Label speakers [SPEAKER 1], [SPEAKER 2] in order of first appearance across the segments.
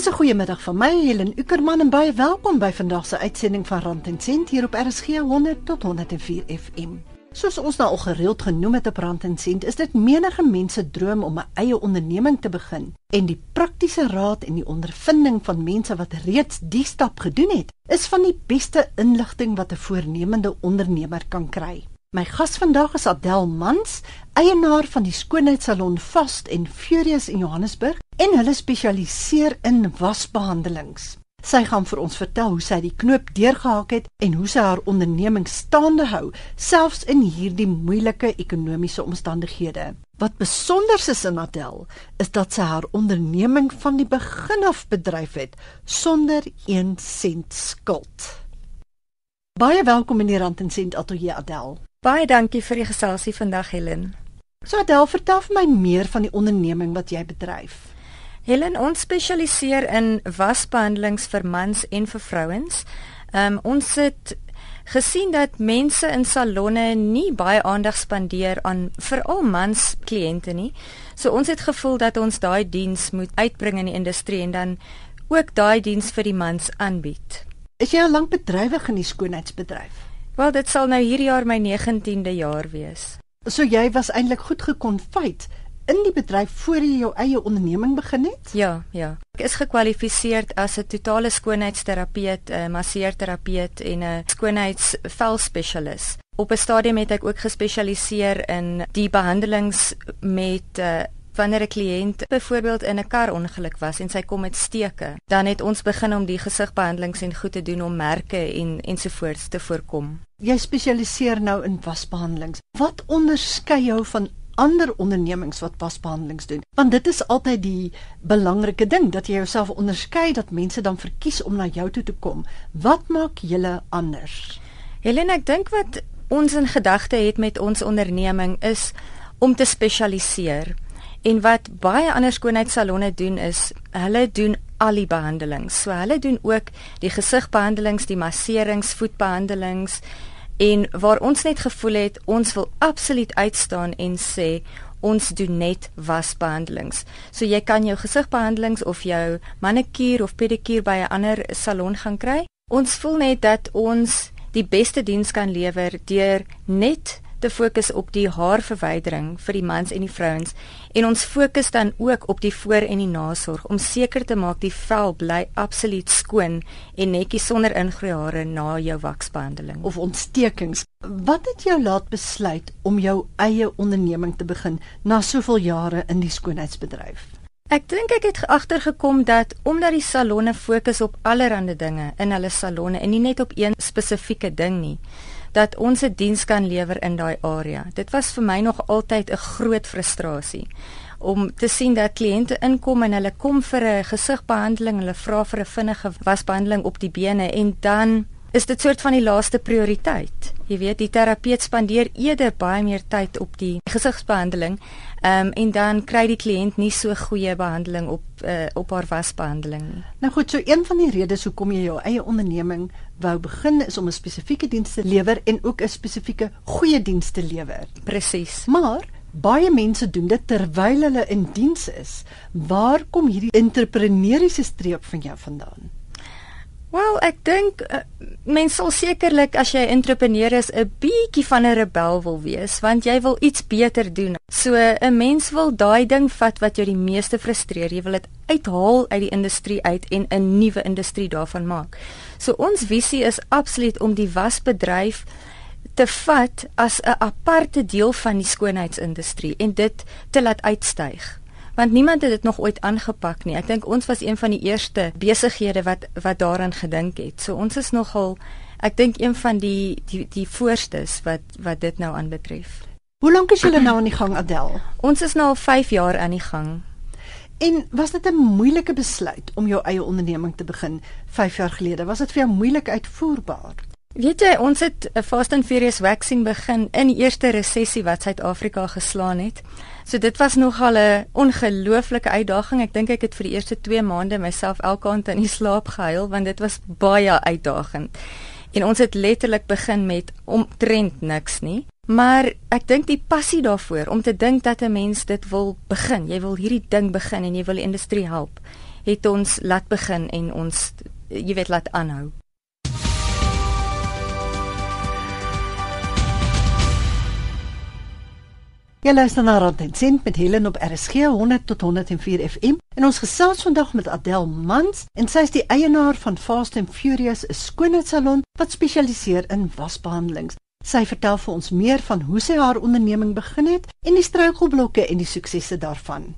[SPEAKER 1] Dis 'n goeie middag van my, Helen Ukerman en baie welkom by vandag se uitsending van Rand en Sent hier op RSG 100 tot 104 FM. Soos ons nou al gereeld genoem het op Rand en Sent, is dit menige mense droom om 'n eie onderneming te begin. En die praktiese raad en die ondervinding van mense wat reeds die stap gedoen het, is van die beste inligting wat 'n voornemende ondernemer kan kry. My gas vandag is Adel Mans, eienaar van die skoonheidssalon Fast en Furious in Johannesburg en hulle spesialiseer in wasbehandelings. Sy gaan vir ons vertel hoe sy die knoop deurgehak het en hoe sy haar onderneming staande hou selfs in hierdie moeilike ekonomiese omstandighede. Wat besonder is in Adel is dat sy haar onderneming van die begin af bedryf het sonder 1 sent skuld. Baie welkom in die Rand en Sent Atelier Adel.
[SPEAKER 2] Baie dankie vir die geselsie vandag Helen.
[SPEAKER 1] So Adel, vertel vir my meer van die onderneming wat jy bedryf.
[SPEAKER 2] Helen, ons spesialiseer in wasbehandelings vir mans en vir vrouens. Ehm um, ons het gesien dat mense in salonne nie baie aandag spandeer aan veral mans kliënte nie. So ons het gevoel dat ons daai diens moet uitbring in die industrie en dan ook daai diens vir die mans aanbied.
[SPEAKER 1] Is jy al lank bedrywig in die skoonheidsbedryf?
[SPEAKER 2] Wel, dit sal nou hierdie jaar my 19de jaar wees.
[SPEAKER 1] So jy was eintlik goed gekonfyt in die bedryf voor jy jou eie onderneming begin het?
[SPEAKER 2] Ja, ja. Ek is gekwalifiseer as 'n totale skoonheidsterapeut, 'n masseerterapeut en 'n skoonheidsvelspesialis. Op 'n stadium het ek ook gespesialiseer in die behandelings met uh, wanneer 'n kliënt byvoorbeeld in 'n karongeluk was en sy kom met steke, dan het ons begin om die gesigbehandelings en goed te doen om merke en ensovoorts te voorkom.
[SPEAKER 1] Jy spesialiseer nou in wasbehandelings. Wat onderskei jou van ander ondernemings wat wasbehandelings doen. Want dit is altyd die belangrike ding dat jy jouself onderskei dat mense dan verkies om na jou toe te kom. Wat maak julle anders?
[SPEAKER 2] Helena, ek dink wat ons in gedagte het met ons onderneming is om te spesialiseer. En wat baie ander skoonheidssalonne doen is, hulle doen al die behandelings. So hulle doen ook die gesigbehandelings, die masserings, voetbehandelings, En waar ons net gevoel het ons wil absoluut uitstaan en sê ons doen net wasbehandelings. So jy kan jou gesigbehandelings of jou manikuur of pedikuur by 'n ander salon gaan kry. Ons voel net dat ons die beste diens kan lewer deur net te fokus op die haarverwydering vir die mans en die vrouens en ons fokus dan ook op die voor en die nasorg om seker te maak die vel bly absoluut skoon en netjies sonder ingroei hare na jou waksbehandeling
[SPEAKER 1] of ontstekings. Wat het jou laat besluit om jou eie onderneming te begin na soveel jare in die skoonheidsbedryf?
[SPEAKER 2] Ek dink ek het agtergekom dat omdat die salonne fokus op allerlei dinge in hulle salonne en nie net op een spesifieke ding nie dat ons 'n diens kan lewer in daai area. Dit was vir my nog altyd 'n groot frustrasie om te sien dat kliënte inkom en hulle kom vir 'n gesigbehandeling, hulle vra vir 'n vinnige wasbehandeling op die bene en dan is dit soort van die laaste prioriteit. Jy weet, die terapeut spandeer eerder baie meer tyd op die gesigsbehandeling, ehm um, en dan kry die kliënt nie so goeie behandeling op uh, op haar wasbehandeling nie.
[SPEAKER 1] Nou goed, so een van die redes hoekom jy jou eie onderneming wou begin is om 'n spesifieke diens te lewer en ook 'n spesifieke goeie diens te lewer.
[SPEAKER 2] Presies.
[SPEAKER 1] Maar baie mense doen dit terwyl hulle in diens is. Waar kom hierdie entrepreneuriese streep van jou vandaan?
[SPEAKER 2] Wel, ek dink uh, mens sal sekerlik as jy 'n entrepreneur is, 'n bietjie van 'n rebel wil wees, want jy wil iets beter doen. So 'n mens wil daai ding vat wat jou die meeste frustreer. Jy wil dit uithaal uit die industrie uit en 'n nuwe industrie daarvan maak. So ons visie is absoluut om die wasbedryf te vat as 'n aparte deel van die skoonheidsindustrie en dit te laat uitstyg want niemand het dit nog ooit aangepak nie. Ek dink ons was een van die eerste besighede wat wat daaraan gedink het. So ons is nogal ek dink een van die die die voorstes wat wat dit nou aanbetref.
[SPEAKER 1] Hoe lank is julle nou aan die gang Adel?
[SPEAKER 2] Ons is nou al 5 jaar aan die gang.
[SPEAKER 1] En was dit 'n moeilike besluit om jou eie onderneming te begin 5 jaar gelede? Was dit vir jou moeilik uitvoerbaar?
[SPEAKER 2] Weet jy, ons het 'n Fast and Furious waxing begin in die eerste resessie wat Suid-Afrika geslaan het. So dit was nogal 'n ongelooflike uitdaging. Ek dink ek het vir die eerste 2 maande myself elke aand in die slaap gehuil want dit was baie uitdagend. En ons het letterlik begin met omtrent niks nie. Maar ek dink die passie daarvoor om te dink dat 'n mens dit wil begin. Jy wil hierdie ding begin en jy wil die industrie help het ons laat begin en ons jy weet laat aanhou.
[SPEAKER 1] Jy luister na Rand en Sent met Helen op RSG 100 tot 104 FM en ons gesels vandag met Adel Mans en sy is die eienaar van Fast and Furious 'n skoonheidssalon wat spesialiseer in wasbehandelings. Sy vertel vir ons meer van hoe sy haar onderneming begin het en die struikelblokke en die suksesse daarvan.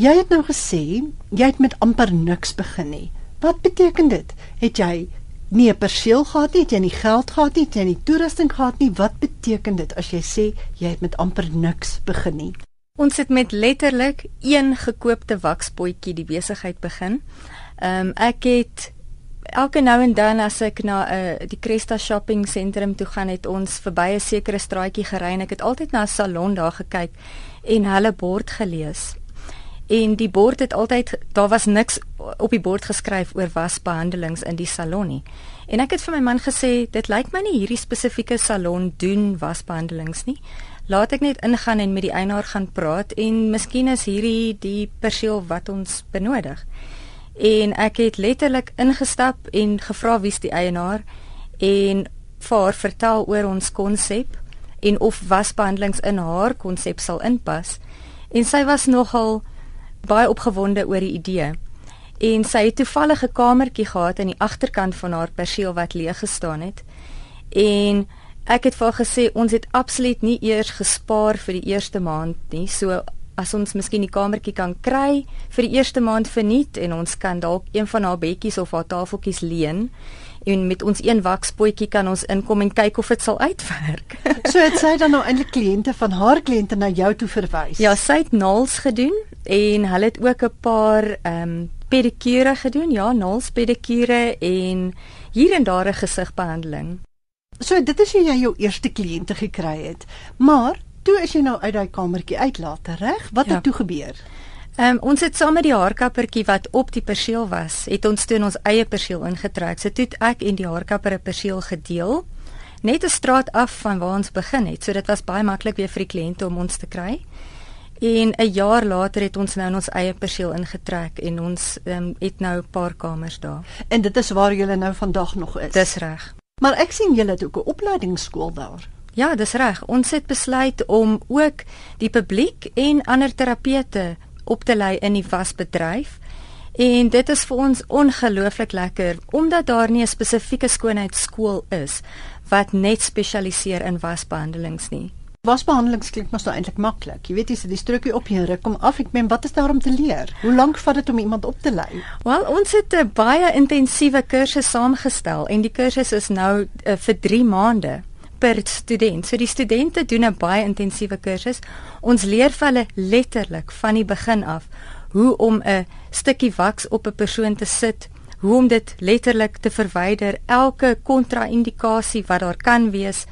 [SPEAKER 1] Jy het nou gesê jy het met amper niks begin nie. Wat beteken dit? Het jy nie 'n perseel gehad nie, het jy nie geld gehad nie, het jy nie toerusting gehad nie. Wat beteken dit as jy sê jy het met amper niks begin nie?
[SPEAKER 2] Ons het met letterlik een gekoopte wakspotjie die besigheid begin. Ehm um, ek het elke nou en dan as ek na 'n uh, eh, die Cresta shopping sentrum toe gaan, het ons verby 'n sekere straatjie gery en ek het altyd na 'n salon daar gekyk en hulle bord gelees en die bord het altyd daar was niks op die bord geskryf oor wasbehandelings in die salon nie. En ek het vir my man gesê dit lyk my nie hierdie spesifieke salon doen wasbehandelings nie. Laat ek net ingaan en met die eienaar gaan praat en miskien is hierdie die perseel wat ons benodig. En ek het letterlik ingestap en gevra wie's die eienaar en vir haar vertel oor ons konsep en of wasbehandelings in haar konsep sal inpas. En sy was nogal baie opgewonde oor die idee. En sy het toevallig 'n kamertjie gehad aan die agterkant van haar perseel wat leeg gestaan het. En ek het vir haar gesê ons het absoluut nie eers gespaar vir die eerste maand nie. So as ons miskien die kamertjie kan kry vir die eerste maand verniet en ons kan dalk een van haar bedjies of haar tafeltjies leen en met ons een wakspotjie kan ons inkom en kyk of dit sal uitwerk.
[SPEAKER 1] so het sy dan nou eintlik kliënte van haar kliënte na jou toe verwys.
[SPEAKER 2] Ja, sy het naels gedoen en hulle het ook 'n paar ehm um, pedikure gedoen, ja, naels pedikure en hier en daar 'n gesigbehandeling.
[SPEAKER 1] So dit is hoe jy jou eerste kliënte gekry het. Maar toe is jy nou uit daai kamertjie uitlaat, reg? Wat ja. het toe gebeur?
[SPEAKER 2] Ehm um, ons het saam met die haarkappertjie wat op die perseel was, het ons toe ons eie perseel ingetrek. So toe ek en die haarkapper 'n perseel gedeel, net 'n straat af van waar ons begin het. So dit was baie maklik weer vir die kliënte om ons te kry. En 'n jaar later het ons nou in ons eie perseel ingetrek en ons um, het nou 'n paar kamers daar.
[SPEAKER 1] En dit is waar julle nou vandag nog is.
[SPEAKER 2] Dis reg.
[SPEAKER 1] Maar ek sien julle het ook 'n opleidingsskool daar.
[SPEAKER 2] Ja, dis reg. Ons het besluit om ook die publiek en ander terapete op te lei in die wasbedryf. En dit is vir ons ongelooflik lekker omdat daar nie 'n spesifieke skoonheidsskool is wat net spesialiseer in wasbehandelings nie.
[SPEAKER 1] Wasbehandelings klink mos nou eintlik maklik. Jy weet jy sit die strokie op hier, kom af. Ek meen, wat is daar om te leer? Hoe lank vat dit om iemand op te lei?
[SPEAKER 2] Wel, ons het 'n baie intensiewe kursus saamgestel en die kursus is nou uh, vir 3 maande per student. So die studente doen 'n baie intensiewe kursus. Ons leer vir hulle letterlik van die begin af hoe om 'n stukkie waks op 'n persoon te sit, hoe om dit letterlik te verwyder, elke kontra-indikasie wat daar kan wees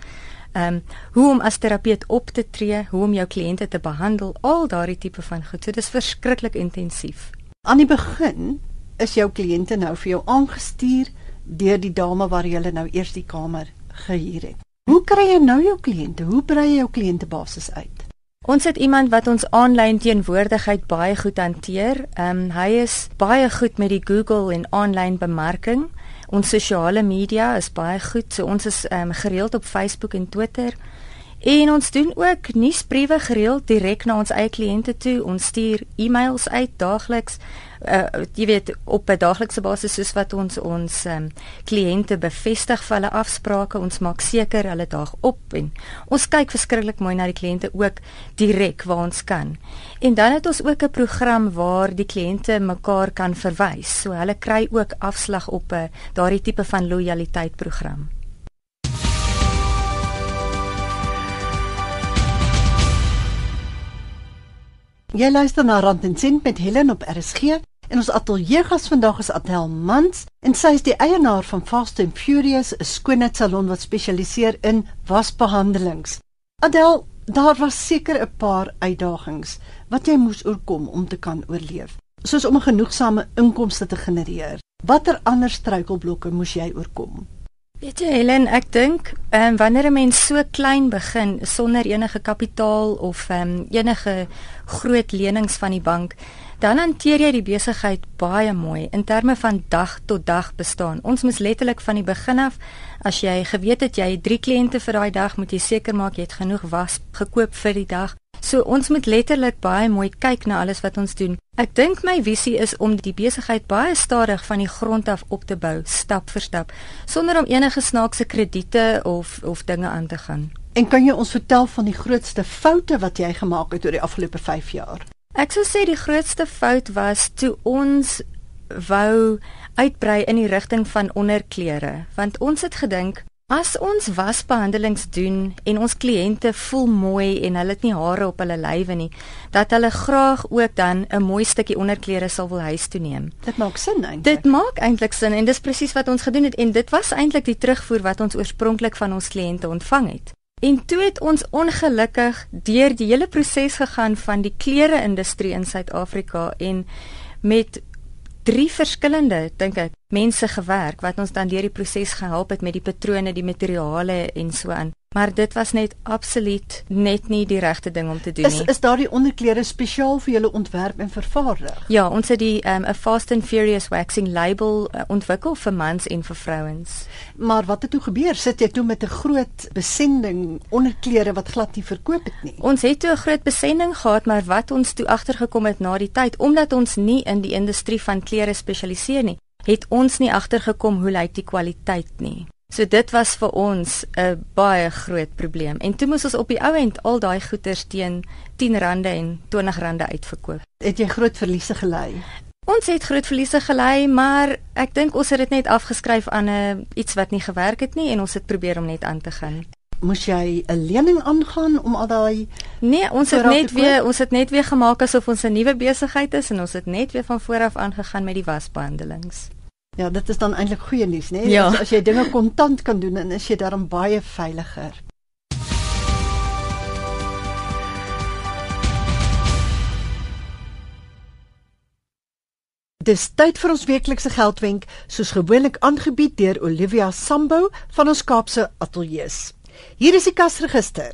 [SPEAKER 2] ehm um, hoe om as terapeut op te tree, hoe om jou kliënte te behandel, al daardie tipe van goed. So dis verskriklik intensief.
[SPEAKER 1] Aan die begin is jou kliënte nou vir jou aangestuur deur die dame waar jy nou eers die kamer gehuur het. Hoe kry jy nou jou kliënte? Hoe brei jy jou kliëntebasis uit?
[SPEAKER 2] Ons het iemand wat ons aanlyn teenwoordigheid baie goed hanteer. Ehm um, hy is baie goed met die Google en aanlyn bemarking. Ons sosiale media is baie goed. So ons is um, gereeld op Facebook en Twitter. En ons doen ook nuusbriewe gereeld direk na ons eie kliënte toe. Ons stuur e-mails uit daagliks. Uh jy weet op 'n daaglikse basis soos wat ons ons um, kliënte bevestig vir hulle afsprake. Ons maak seker hulle daag op en ons kyk verskriklik mooi na die kliënte ook direk waar ons kan. En dan het ons ook 'n program waar die kliënte mekaar kan verwys. So hulle kry ook afslag op 'n uh, daardie tipe van lojaliteit program.
[SPEAKER 1] Jy luister na Rand en Sent met Helen op RSG en ons ateljee gas vandag is Adel Mans en sy is die eienaar van Fast and Furious, 'n skoonheidssalon wat spesialiseer in wasbehandelings. Adel, daar was seker 'n paar uitdagings wat jy moes oorkom om te kan oorleef, soos om 'n genoegsame inkomste te genereer. Watter ander struikelblokke moes jy oorkom?
[SPEAKER 2] Weet jy Helen, ek dink ehm um, wanneer 'n mens so klein begin sonder enige kapitaal of ehm um, enige groot lenings van die bank, dan hanteer jy die besigheid baie mooi in terme van dag tot dag bestaan. Ons moes letterlik van die begin af as jy geweet het jy het 3 kliënte vir daai dag, moet jy seker maak jy het genoeg was gekoop vir die dag. So ons moet letterlik baie mooi kyk na alles wat ons doen. Ek dink my visie is om die besigheid baie stadig van die grond af op te bou, stap vir stap, sonder om enige snaakse krediete of of dinge aan te gaan.
[SPEAKER 1] En kan jy ons vertel van die grootste foute wat jy gemaak het oor die afgelope 5 jaar?
[SPEAKER 2] Ek sou sê die grootste fout was toe ons wou uitbrei in die rigting van onderklere, want ons het gedink As ons wasbehandelings doen en ons kliënte voel mooi en hulle het nie hare op hulle lywe nie, dat hulle graag ook dan 'n mooi stukkie onderklere sal wil huis toe neem.
[SPEAKER 1] Dit maak sin eintlik.
[SPEAKER 2] Dit maak eintlik sin en dis presies wat ons gedoen het en dit was eintlik die terugvoer wat ons oorspronklik van ons kliënte ontvang het. En toe het ons ongelukkig deur die hele proses gegaan van die klere-industrie in Suid-Afrika en met drie verskillende dink ek mense gewerk wat ons dan deur die proses gehelp het met die patrone, die materiale en so aan. Maar dit was net absoluut net nie die regte ding om te doen
[SPEAKER 1] is,
[SPEAKER 2] nie.
[SPEAKER 1] Is daardie onderklere spesiaal vir julle ontwerp en vervaardig?
[SPEAKER 2] Ja, ons het die um, 'n Fast and Furious waxing label uh, ontwikkel vir mans en vir vrouens.
[SPEAKER 1] Maar wat het toe gebeur? Sit jy toe met 'n groot besending onderklere wat glad nie verkoop het nie?
[SPEAKER 2] Ons het toe 'n groot besending gehad, maar wat ons toe agtergekom het na die tyd, omdat ons nie in die industrie van klere spesialiseer nie, het ons nie agtergekom hoe lyk die kwaliteit nie. So dit was vir ons 'n baie groot probleem. En toe moes ons op die ou end al daai goeder teen R10 en R20 uitverkoop.
[SPEAKER 1] Het jy groot verliese gely?
[SPEAKER 2] Ons het groot verliese gely, maar ek dink ons het dit net afgeskryf aan 'n uh, iets wat nie gewerk het nie en ons het probeer om net aan te gaan.
[SPEAKER 1] Moes jy 'n lening aangaan om al daai
[SPEAKER 2] Nee, ons het net weer ons het net weer gemaak asof ons 'n nuwe besigheid is en ons het net weer van voor af aangegaan met die wasbehandelings.
[SPEAKER 1] Ja, dit is dan eintlik goeie nuus, né?
[SPEAKER 2] Ja.
[SPEAKER 1] As, as jy dinge kontant kan doen, dan is jy daarom baie veiliger. Dis tyd vir ons weeklikse geldwenk, soos gewoonlik aangebied deur Olivia Sambo van ons Kaapse ateljee. Hier is die kasregister.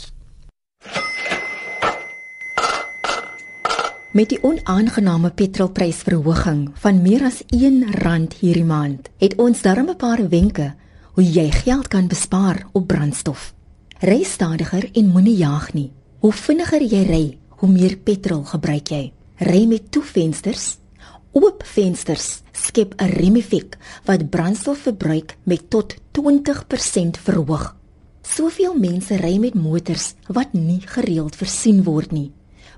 [SPEAKER 3] Met die onaangename petrolprysverhoging van meer as R1 hierdie maand, het ons darm 'n paar wenke hoe jy geld kan bespaar op brandstof. Ry stadiger en moenie jaag nie. Hoe vinniger jy ry, hoe meer petrol gebruik jy. Ry met toe vensters. Oop vensters skep 'n remeffek wat brandstofverbruik met tot 20% verhoog. Soveel mense ry met motors wat nie gereeld versien word nie.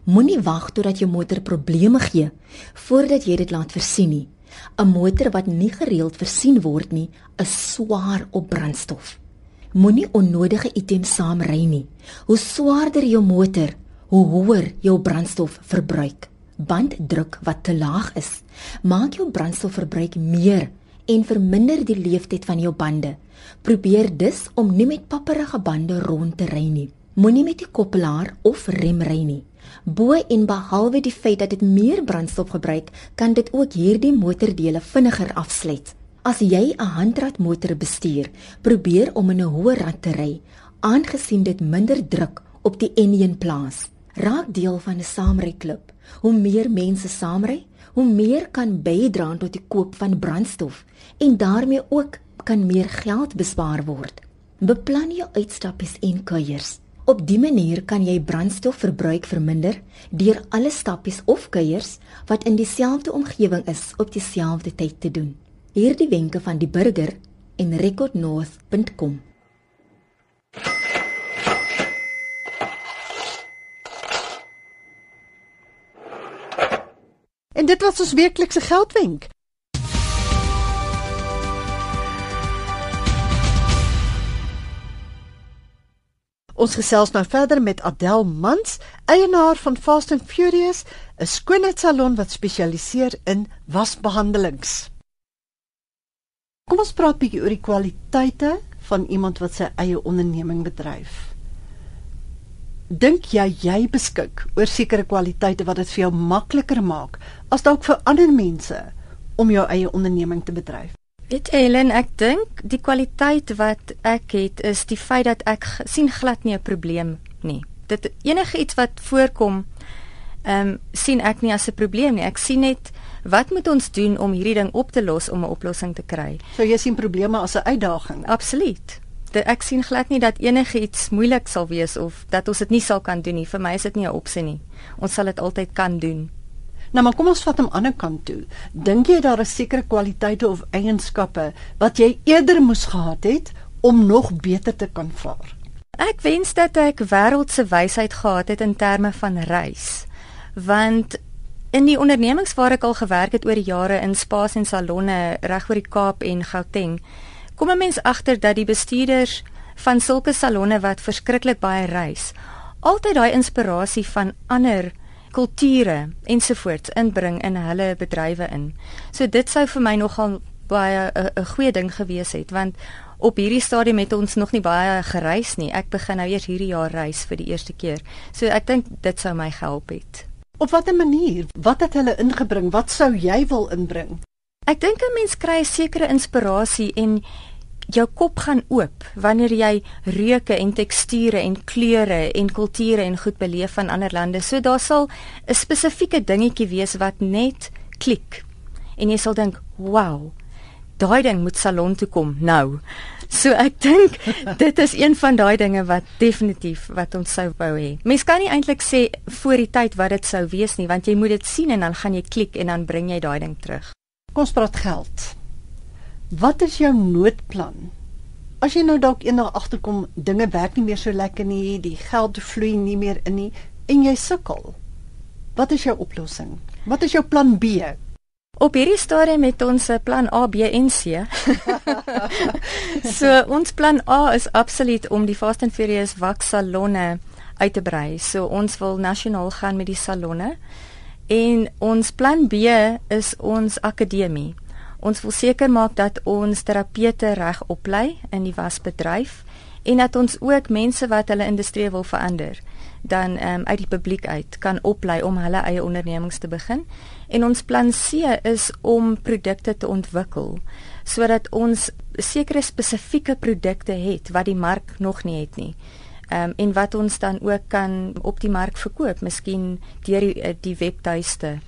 [SPEAKER 3] Moenie wag totdat jou motor probleme gee voordat jy dit laat versien nie. 'n Motor wat nie gereeld versien word nie, is swaar op brandstof. Moenie onnodige items saamry nie. Hoe swaarder jou motor, hoe hoër jou brandstofverbruik. Banddruk wat te laag is, maak jou brandstofverbruik meer en verminder die leeftyd van jou bande. Probeer dus om nie met papperige bande rond te ry nie. Moenie met die koppelaar of rem ry nie. Bo en behalwe die feit dat dit meer brandstof gebruik, kan dit ook hierdie motordele vinniger afsluit. As jy 'n handratmotor bestuur, probeer om in 'n hoë rad te ry, aangesien dit minder druk op die N1 plaas. Raak deel van 'n saamryklub. Hoe meer mense saamry, hoe meer kan bydra tot die koop van brandstof en daarmee ook kan meer geld bespaar word. Beplan jou uitstappies en kuiers. Op dië manier kan jy brandstofverbruik verminder deur alle stappies of kuiers wat in dieselfde omgewing is op dieselfde tyd te doen. Hierdie wenke van die burger en recordnorth.com.
[SPEAKER 1] En dit was ons weeklikse geldwenk. Ons gesels nou verder met Adel Mans, eienaar van Fast and Furious, 'n skoonheidssalon wat spesialiseer in wasbehandelings. Kom ons praat bietjie oor die kwaliteite van iemand wat sy eie onderneming bedryf. Dink jy jy beskik oor sekere kwaliteite wat dit vir jou makliker maak as dalk vir ander mense om jou eie onderneming te bedryf?
[SPEAKER 2] Weet Helen, ek dink die kwaliteit wat ek het is die feit dat ek sien glad nie 'n probleem nie. Dit enige iets wat voorkom ehm um, sien ek nie as 'n probleem nie. Ek sien net wat moet ons doen om hierdie ding op te los om 'n oplossing te kry.
[SPEAKER 1] So jy sien probleme as 'n uitdaging.
[SPEAKER 2] Absoluut. De, ek sien glad nie dat enigiets moeilik sal wees of dat ons dit nie sal kan doen nie. Vir my is dit nie 'n opsie nie. Ons sal dit altyd kan doen.
[SPEAKER 1] Nou maar kom ons vat hom aan 'n ander kant toe. Dink jy daar is sekere kwaliteite of eienskappe wat jy eerder moes gehad het om nog beter te kan vaar?
[SPEAKER 2] Ek wens dat ek wêreldse wysheid gehad het in terme van reis. Want in die ondernemings waar ek al gewerk het oor die jare in spas en salonne reg oor die Kaap en Gauteng, kom 'n mens agter dat die bestuurders van sulke salonne wat verskriklik baie reis, altyd daai inspirasie van ander kulture ensovoorts inbring in hulle bedrywe in. So dit sou vir my nogal baie 'n goeie ding gewees het want op hierdie stadium het ons nog nie baie gereis nie. Ek begin nou eers hierdie jaar reis vir die eerste keer. So ek dink dit sou my gehelp het.
[SPEAKER 1] Op watter manier? Wat het hulle ingebring? Wat sou jy wil inbring?
[SPEAKER 2] Ek dink 'n mens kry 'n sekere inspirasie en jou kop gaan oop wanneer jy reuke en teksture en kleure en kulture en goed beleef van ander lande. So daar sal 'n spesifieke dingetjie wees wat net klik. En jy sal dink, "Wow, daai ding moet salon toe kom nou." So ek dink dit is een van daai dinge wat definitief wat ons sou wou hê. Mens kan nie eintlik sê voor die tyd wat dit sou wees nie, want jy moet dit sien en dan gaan jy klik en dan bring jy daai ding terug.
[SPEAKER 1] Kom ons praat geld. Wat is jou noodplan? As jy nou dalk eendag agterkom dinge werk nie meer so lekker nie, die geld vloei nie meer in nie en jy sukkel. Wat is jou oplossing? Wat is jou plan B?
[SPEAKER 2] Op hierdie stadium het ons 'n plan A, B en C. so ons plan A is absoluut om die Fast and Furious wax salonne uit te brei. So ons wil nasionaal gaan met die salonne. En ons plan B is ons akademie. Ons wil seker maak dat ons terapeute reg oplei in die wasbedryf en dat ons ook mense wat hulle industrie wil verander dan um, uit die publiek uit kan oplei om hulle eie ondernemings te begin. En ons plan C is om produkte te ontwikkel sodat ons sekere spesifieke produkte het wat die mark nog nie het nie. Ehm um, en wat ons dan ook kan op die mark verkoop, miskien deur die, eh, die webtuiste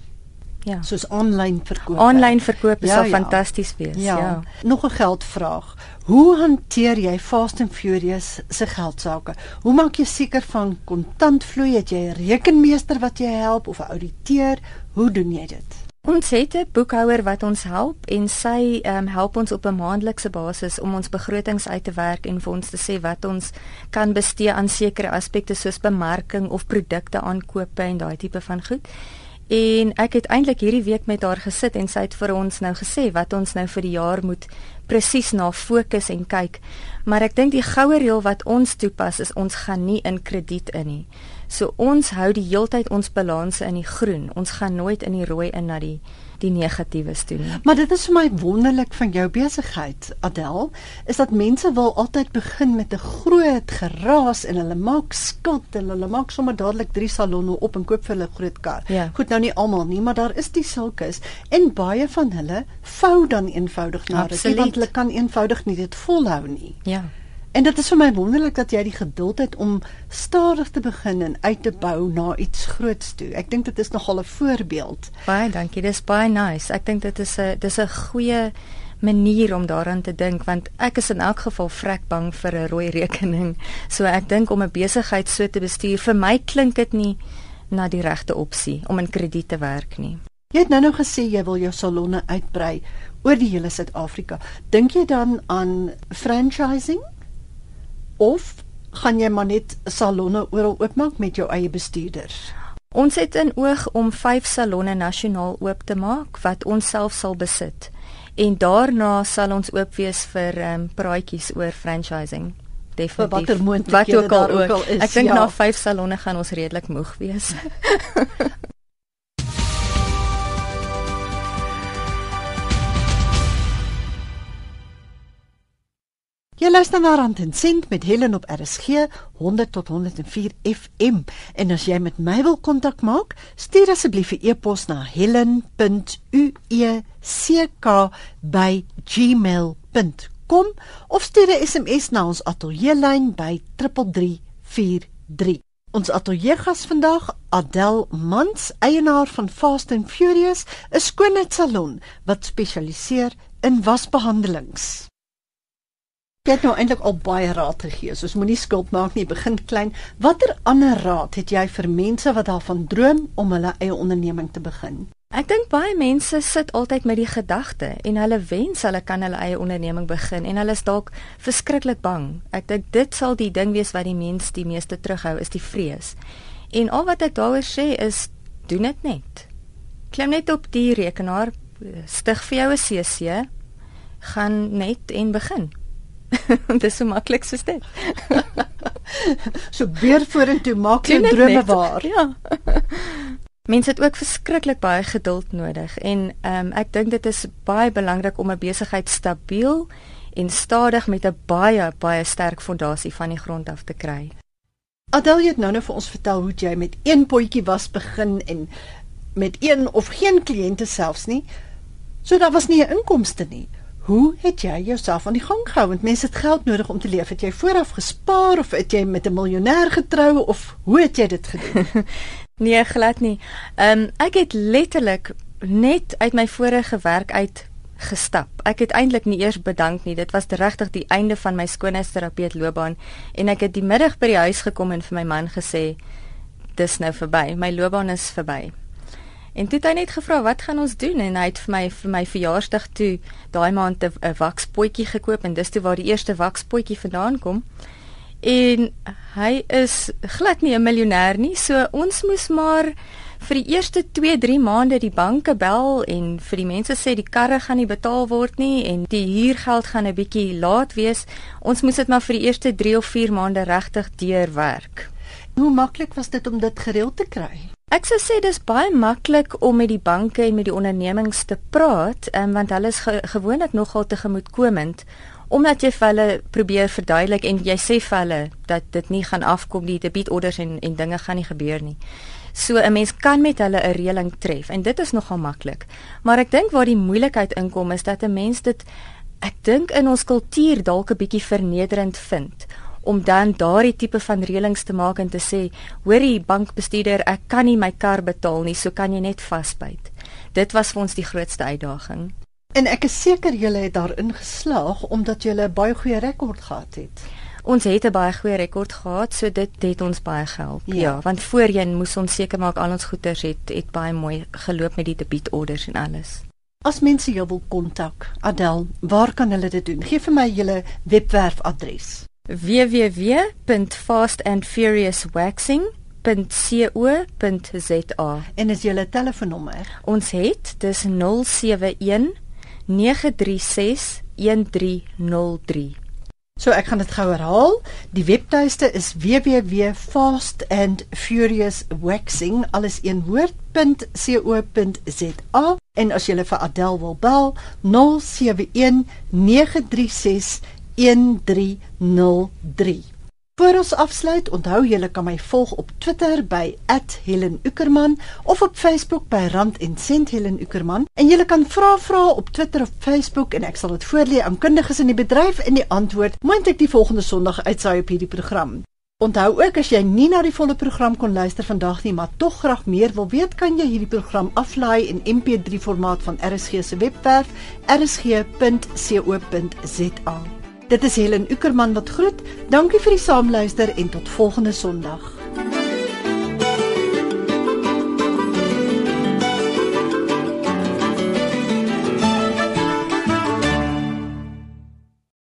[SPEAKER 1] Ja. Soos aanlyn verkoop.
[SPEAKER 2] Aanlyn verkoop is ja, ja. fantasties wees. Ja. ja.
[SPEAKER 1] Nog 'n geldvraag. Hoe hanteer jy Fast and Furious se geldsaake? Hoe maak jy seker van kontantvloei? Het jy 'n rekenmeester wat jy help of 'n ouditeur? Hoe doen jy dit?
[SPEAKER 2] Ons het 'n boekhouer wat ons help en sy um, help ons op 'n maandelikse basis om ons begrotings uit te werk en vir ons te sê wat ons kan bestee aan sekere aspekte soos bemarking of produkte aankope en daai tipe van goed. En ek het eintlik hierdie week met haar gesit en sy het vir ons nou gesê wat ons nou vir die jaar moet presies na fokus en kyk. Maar ek dink die goue reël wat ons toepas is ons gaan nie in krediet in nie. So ons hou die heeltyd ons balanse in die groen. Ons gaan nooit in die rooi in na die die negatiewe doen.
[SPEAKER 1] Maar dit is vir my wonderlik van jou besigheid, Adel, is dat mense wil altyd begin met 'n groot geraas en hulle maak skuld en hulle maak sommer dadelik drie salonne op en koop vir hulle groot kar. Ja. Goed, nou nie almal nie, maar daar is die sulkes en baie van hulle vou dan eenvoudig na dit, want hulle kan eenvoudig nie dit volhou nie.
[SPEAKER 2] Ja.
[SPEAKER 1] En dit is vir my wonderlik dat jy die geduld het om stadig te begin en uit te bou na iets groots toe. Ek dink dit is nogal 'n voorbeeld.
[SPEAKER 2] Baie dankie. Dis baie nice. Ek dink dit is 'n dis 'n goeie manier om daaraan te dink want ek is in elk geval vrek bang vir 'n rooi rekening. So ek dink om 'n besigheid so te bestuur vir my klink dit nie na die regte opsie om in krediet te werk nie.
[SPEAKER 1] Jy het nou nou gesê jy wil jou salonne uitbrei oor die hele Suid-Afrika. Dink jy dan aan franchising? Of gaan jy maar net salonne oral oopmaak met jou eie bestuurders?
[SPEAKER 2] Ons het in oog om 5 salonne nasionaal oop te maak wat ons self sal besit. En daarna sal ons oop wees vir ehm um, praatjies oor franchising.
[SPEAKER 1] Definitief. Watter moontlikhede daar ook al is.
[SPEAKER 2] Ek dink ja. na 5 salonne gaan ons redelik moeg wees.
[SPEAKER 1] Jy luister na Rand en Sent met Helen op RSG 100 tot 104 FM en as jy met my wil kontak maak, stuur asseblief 'n e-pos na helen.uecka@gmail.com of stuur 'n SMS na ons ateljeelyn by 3343. Ons ateljeegas vandag, Adel Mans, eienaar van Fast and Furious, 'n skoonheidssalon wat spesialiseer in wasbehandelings. Jy het nou eintlik al baie raad gegee. So ons moenie skuld maak nie, begin klein. Watter ander raad het jy vir mense wat daarvan droom om hulle eie onderneming te begin?
[SPEAKER 2] Ek dink baie mense sit altyd met die gedagte en hulle wens hulle kan hulle eie onderneming begin en hulle is dalk verskriklik bang. Ek dink dit sal die ding wees wat die mens die meeste terughou is die vrees. En al wat ek daaroor sê is doen dit net. Klim net op die rekenaar, stig vir jou 'n CC, gaan net en begin. dit is so maklik soos dit.
[SPEAKER 1] so beer vorentoe maak jou drome waar.
[SPEAKER 2] Ja. Mense het ook verskriklik baie geduld nodig en ehm um, ek dink dit is baie belangrik om 'n besigheid stabiel en stadig met 'n baie baie sterk fondasie van die grond af te kry.
[SPEAKER 1] Adel het nou nou vir ons vertel hoe jy met een potjie was begin en met een of geen kliënte selfs nie. So daar was nie 'n inkomste nie. Hoe het jy jouself aan die gang gehou? Want mense het geld nodig om te leef. Het jy vooraf gespaar of het jy met 'n miljonair getrou of hoe het jy dit gedoen?
[SPEAKER 2] nee, glad nie. Ehm um, ek het letterlik net uit my vorige werk uit gestap. Ek het eintlik nie eers bedank nie. Dit was regtig die einde van my skoonheidsterapeut loopbaan en ek het die middag by die huis gekom en vir my man gesê dis nou verby. My loopbaan is verby. En toe het hy net gevra wat gaan ons doen en hy het vir my vir my verjaarsdag toe daai maand 'n wakspotjie gekoop en dis toe waar die eerste wakspotjie vandaan kom. En hy is glad nie 'n miljonair nie, so ons moes maar vir die eerste 2-3 maande die banke bel en vir die mense sê die karre gaan nie betaal word nie en die huurgeld gaan 'n bietjie laat wees. Ons moes dit maar vir die eerste 3 of 4 maande regtig deurwerk.
[SPEAKER 1] Hoe maklik was dit om dit gereël te kry?
[SPEAKER 2] Ek sou sê dis baie maklik om met die banke en met die ondernemings te praat, um, want hulle is ge gewoonlik nogal tegemoetkomend omdat jy vir hulle probeer verduidelik en jy sê vir hulle dat dit nie gaan afkom nie, debietorders en en dinge gaan nie gebeur nie. So 'n mens kan met hulle 'n reëling tref en dit is nogal maklik. Maar ek dink waar die moeilikheid inkom is dat 'n mens dit ek dink in ons kultuur dalk 'n bietjie vernederend vind om dan daardie tipe van reëlings te maak en te sê, hoorie bankbestuurder, ek kan nie my kar betaal nie, so kan jy net vasbyt. Dit was vir ons die grootste uitdaging.
[SPEAKER 1] En ek is seker julle het daarin geslaag omdat julle 'n baie goeie rekord gehad het.
[SPEAKER 2] Ons het 'n baie goeie rekord gehad, so dit het ons baie gehelp. Ja, ja want voorheen moes ons seker maak al ons goederes het het baie mooi geloop met die debietorders en alles.
[SPEAKER 1] As mense jou wil kontak, Adel, waar kan hulle dit doen? Geef vir my julle webwerfadres
[SPEAKER 2] www.fastandfuriouswaxing.co.za
[SPEAKER 1] En is julle telefoonnommer?
[SPEAKER 2] Ons het dis 071 936 1303.
[SPEAKER 1] So ek gaan dit gou herhaal. Die webtuiste is www.fastandfuriouswaxing alles een woord.co.za en as jy vir Adel wil bel 071 936 1303. Voor ons afsluit, onthou julle kan my volg op Twitter by @HelenUckerman of op Facebook by Rand en Sent Helen Uckerman en julle kan vra vra op Twitter of Facebook en ek sal dit voorlê aan kundiges in die bedryf en die antwoord moontlik die volgende Sondag uitsaai op hierdie program. Onthou ook as jy nie na die volle program kon luister vandag nie, maar tog graag meer wil weet, kan jy hierdie program aflaai in MP3 formaat van RSG se webwerf rsg.co.za. Dit is Helen Ukerman wat groet. Dankie vir die saamluister en tot volgende Sondag.